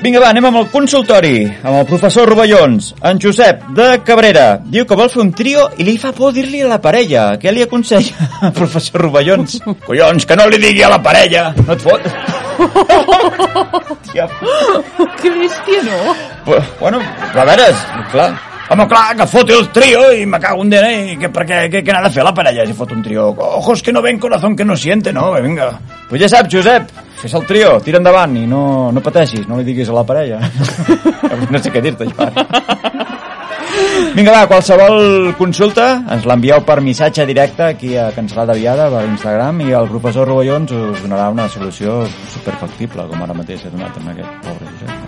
Vinga, va, anem amb el consultori, amb el professor Rovellons. En Josep, de Cabrera, diu que vol fer un trio i li fa por dir-li a la parella. Què li aconsella, professor Rovellons? Collons, que no li digui a la parella. No et fot? Tia. Que bèstia, no? Bueno, a veure, clar, Home, clar, que foti el trio i me cago en dena i que, per què, què, què n'ha de fer la parella si fot un trio? Ojos que no ven, corazón que no siente, no? Vinga. Pues ja saps, Josep, fes el trio, tira endavant i no, no pateixis, no li diguis a la parella. no sé què dir-te, jo ara. Vinga, va, qualsevol consulta ens l'envieu per missatge directe aquí a Cancelada Viada per Instagram i el professor Rovellons us donarà una solució superfactible, com ara mateix he donat amb aquest pobre Josep.